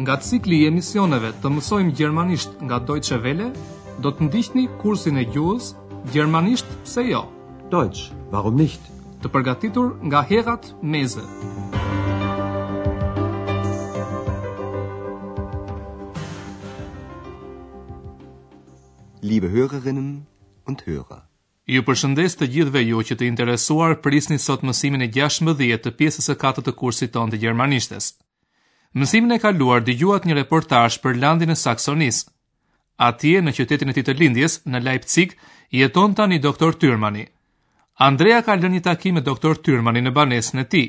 Nga cikli i emisioneve të mësojmë gjermanisht nga Deutsche Welle, do të ndiqni kursin e gjuhës Gjermanisht pse jo? Deutsch, warum nicht? Të përgatitur nga Herrad Meese. Liebe Hörerinnen und Hörer. Ju përshëndes të gjithëve ju që të interesuar prisni sot mësimin e 16 të pjesës së katërt të kursit tonë të gjermanishtes. Mësimin e kaluar dëgjuat një reportazh për landin e Saksonisë. Atje në qytetin e tij të lindjes, në Leipzig, jeton tani doktor Tyrmani. Andrea ka lënë një takim me doktor Tyrmani në banesën e tij.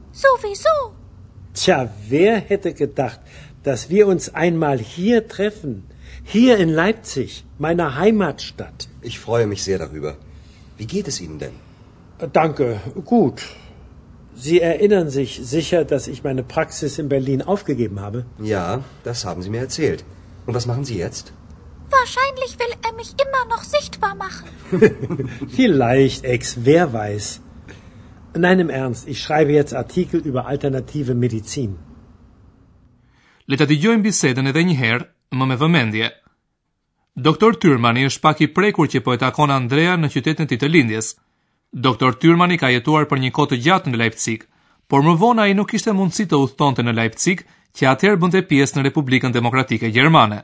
Sowieso. Tja, wer hätte gedacht, dass wir uns einmal hier treffen? Hier in Leipzig, meiner Heimatstadt. Ich freue mich sehr darüber. Wie geht es Ihnen denn? Äh, danke, gut. Sie erinnern sich sicher, dass ich meine Praxis in Berlin aufgegeben habe? Ja, das haben Sie mir erzählt. Und was machen Sie jetzt? Wahrscheinlich will er mich immer noch sichtbar machen. Vielleicht, Ex, wer weiß. Nein im Ernst, ich schreibe jetzt Artikel über alternative Medizin. Le ta dëgjojmë bisedën edhe një herë, më me vëmendje. Doktor Tyrmani është pak i prekur që po e takon Andrea në qytetin e tij të lindjes. Doktor Tyrmani ka jetuar për një kohë të gjatë në Leipzig, por më vonë ai nuk kishte mundësi të udhëtonte në Leipzig, që atëherë bënte pjesë në Republikën Demokratike Gjermane.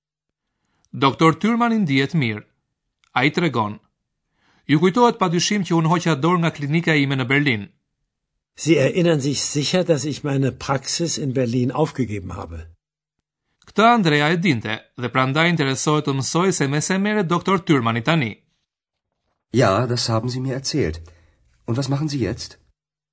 Doktor Tyrmani ndihet mirë. Ai tregon. Ju kujtohet padyshim që unë hoqa dorë nga klinika ime në Berlin. Sie erinnern sich sicher, dass ich meine Praxis in Berlin aufgegeben habe. Këtë Andrea e dinte dhe prandaj interesohet të mësojë se me se merret doktor Tyrmani tani. Ja, das haben Sie mir erzählt. Und was machen Sie jetzt?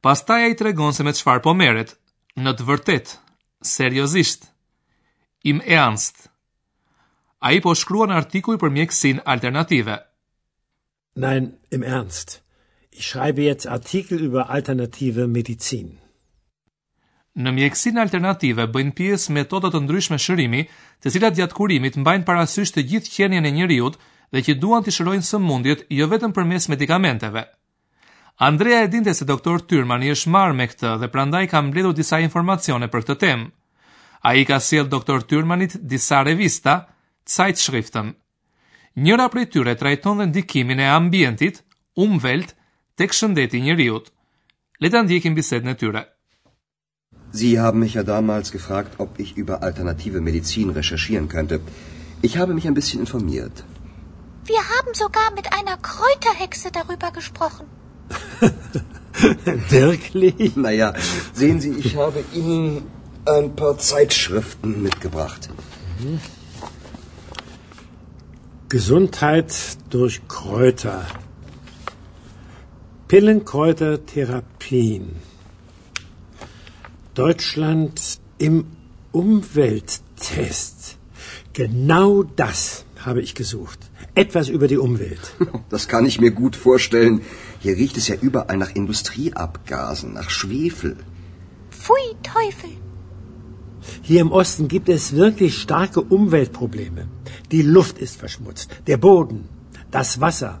Pastaj ai tregon se me çfarë po merret, në të vërtetë, seriozisht. Im Ernst. Ai po shkruan artikuj për mjekësinë alternative. Nein, im Ernst. Ich schreibe jetzt Artikel über alternative Medizin. Në mjekësinë alternative bëjnë pjesë metoda të ndryshme shërimi, të cilat gjatë kurimit mbajnë parasysh të gjithë qenien e njeriut dhe që duan t'i shërojnë sëmundjet jo vetëm përmes medikamenteve. Andrea e dinte se doktor Tyrmani është marrë me këtë dhe prandaj ka mbledhur disa informacione për këtë temë. Ai i ka sjellë doktor Tyrmanit disa revista, Zeitschriften. Njëra prej tyre trajton dhe ndikimin e ambientit, Umwelt, tek shëndeti i njeriut. Leta ndjekin biset në tyre. Sie haben mich ja damals gefragt, ob ich über alternative Medizin recherchieren könnte. Ich habe mich ein bisschen informiert. Wir haben sogar mit einer Kräuterhexe darüber gesprochen. Wirklich? Na ja, sehen Sie, ich habe Ihnen ein paar Zeitschriften mitgebracht. Mhm. Gesundheit durch Kräuter. Pillenkräutertherapien. Deutschland im Umwelttest. Genau das habe ich gesucht. Etwas über die Umwelt. Das kann ich mir gut vorstellen. Hier riecht es ja überall nach Industrieabgasen, nach Schwefel. Pfui Teufel. Hier im Osten gibt es wirklich starke Umweltprobleme. Die Luft ist verschmutzt, der Boden, das Wasser.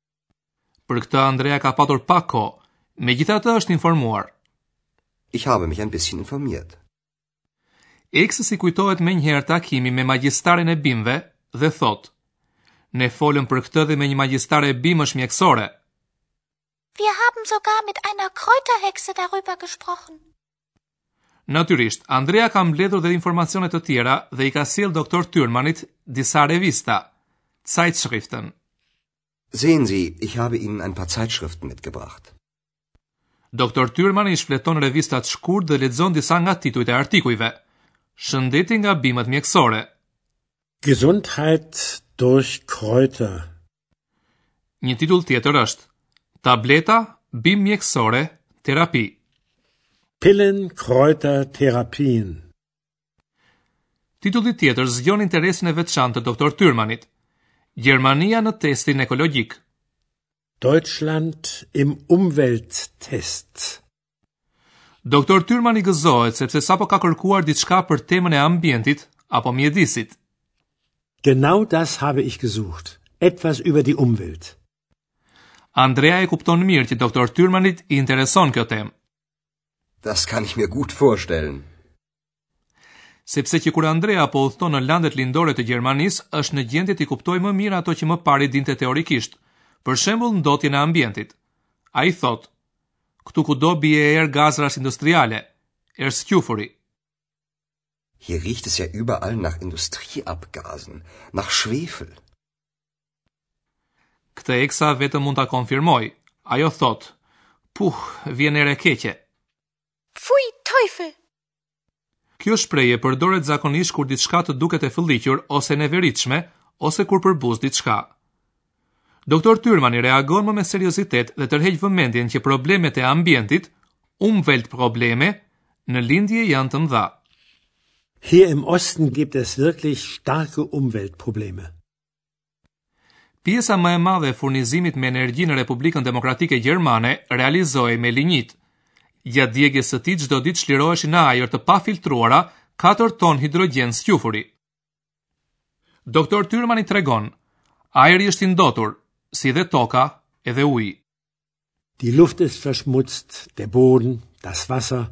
Për këtë Andrea ka patur pak kohë, megjithatë është informuar. Ich habe mich ein bisschen informiert. Eksit i kujtohet menjëherë takimi me magjistaren e bimëve dhe thotë Ne folëm për këtë dhe me një magjistare bimësh mjekësore. Wir haben sogar mit einer Kräuterhexe darüber gesprochen. Natyrisht, Andrea ka mbledhur dhe informacione të tjera dhe i ka sjellë doktor Tyrmanit disa revista, Zeitschriften. Sehen Sie, ich habe Ihnen ein paar Zeitschriften mitgebracht. Doktor Tyrman i shfleton revistat shkurt dhe lexon disa nga titujt e artikujve. Shëndeti nga bimët mjekësore. Gesundheit durch Kräuter. Një titull tjetër është Tableta bimë mjekësore terapi. Pillen Kräuter Therapien. Titulli tjetër zgjon interesin e veçantë të doktor Tyrmanit. Gjermania në testin ekologjik. Deutschland im Umwelttest. Doktor Tyrmani gëzohet sepse sapo ka kërkuar diçka për temën e ambientit apo mjedisit. Genau das habe ich gesucht. Etwas über die Umwelt. Andrea e kupton mirë që doktor Tyrmanit i intereson kjo temë. Das kann ich mir gut vorstellen. Sepse që kur Andrea po udhëton në landet lindore të Gjermanisë, është në gjendje t'i kuptojë më mirë ato që më parë i dinte teorikisht, për shembull ndotjen e ambientit. Ai thotë, Këtu kudo bie erë gazrash industriale, erë squfuri. Hier riecht es ja überall nach Industrieabgasen, nach Schwefel. Këtë Eksa vetëm mund ta konfirmojë. Ajo thotë, Puh, vjen erë e keqe. Pfui, Teufel! Kjo shprehje përdoret zakonisht kur diçka të duket e fëlliqur ose e neveritshme ose kur përbuz diçka. Doktor Tyrmani reagon më me seriozitet dhe tërheq vëmendjen që problemet e ambientit, Umweltprobleme, në lindje janë të mëdha. Hier im Osten gibt es wirklich starke Umweltprobleme. Pjesa më e madhe e furnizimit me energji në Republikën Demokratike Gjermane realizohej me linjit. Gjatë djegjes së tij çdo ditë çliroheshin në ajër të pafiltruara 4 ton hidrogjen squfuri. Doktor Tyrmani tregon, ajri është i ndotur, si dhe toka edhe uji. Die Luft ist verschmutzt, der Boden, das Wasser,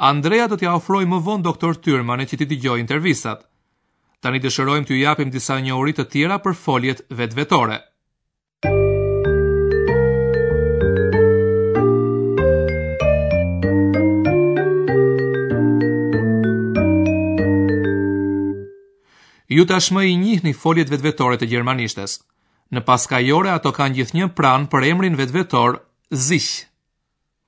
Andrea do t'ia ofrojë më vonë doktor Tyrmanit që t'i dëgjojë intervistat. Tani dëshirojmë t'ju japim disa njohuri të tjera për foljet vetvetore. Ju tashmë i njihni foljet vetvetore të gjermanishtes. Në paskajore ato kanë gjithnjë pranë përemrin vetvetor sich.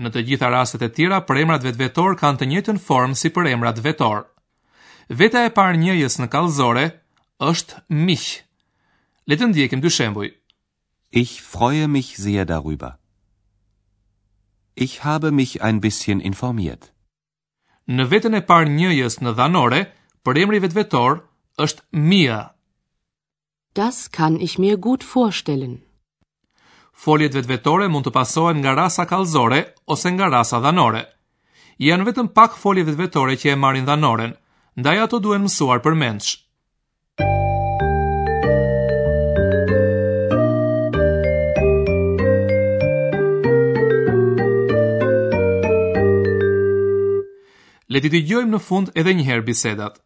Në të gjitha rastet e tjera, përemrat vetvetor kanë të njëjtën formë si përemrat vetor. Veta e parë njëjës në kallëzore është mich. Le të ndjekim dy shembuj. Ich freue mich sehr darüber. Ich habe mich ein bisschen informiert. Në veten e parë njëjës në dhanore, përemri vetvetor është mir. Das kann ich mir gut vorstellen. Foljet vetvetore mund të pasohen nga rasa kallëzore ose nga rasa dhanore. Janë vetëm pak folje vetvetore që e marrin dhanoren, ndaj ato duhen mësuar përmendsh. Le t'i dëgjojmë në fund edhe një herë bisedat.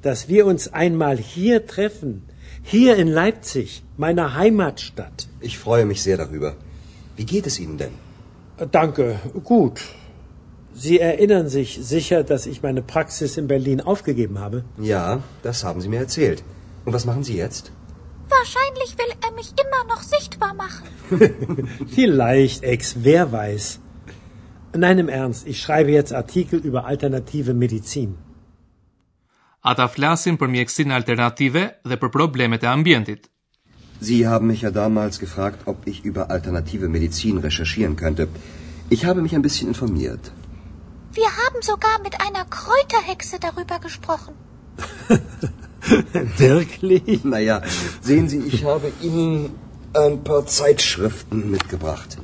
dass wir uns einmal hier treffen? Hier in Leipzig, meiner Heimatstadt. Ich freue mich sehr darüber. Wie geht es Ihnen denn? Äh, danke, gut. Sie erinnern sich sicher, dass ich meine Praxis in Berlin aufgegeben habe? Ja, das haben Sie mir erzählt. Und was machen Sie jetzt? Wahrscheinlich will er mich immer noch sichtbar machen. Vielleicht, Ex, wer weiß. Nein, im Ernst, ich schreibe jetzt Artikel über alternative Medizin. Ata flasin për mjekësinë alternative dhe për problemet e ambientit. Sie haben mich ja damals gefragt, ob ich über alternative Medizin recherchieren könnte. Ich habe mich ein bisschen informiert. Wir haben sogar mit einer Kräuterhexe darüber gesprochen. Wirklich? Naja, sehen Sie, ich habe Ihnen ein paar Zeitschriften mitgebracht.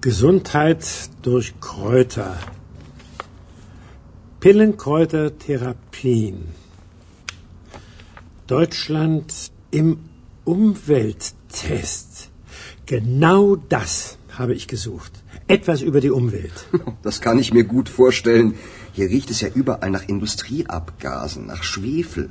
Gesundheit durch Kräuter. Pillenkräutertherapien. Deutschland im Umwelttest. Genau das habe ich gesucht etwas über die Umwelt. Das kann ich mir gut vorstellen. Hier riecht es ja überall nach Industrieabgasen, nach Schwefel.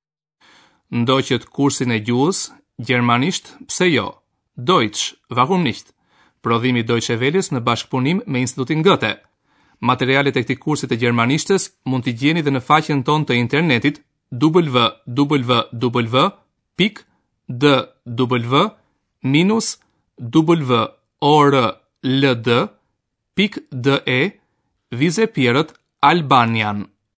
Ndoqët kursin e gjuhës, gjermanisht, pse jo, Deutsch, warum nicht, prodhim i Deutsche Welles në bashkëpunim me Institutin Goethe. Materialet e këtij kursi të gjermanishtes mund t'i gjeni dhe në faqen tonë të internetit www.dw-world.de vizë e pjerrët Albanian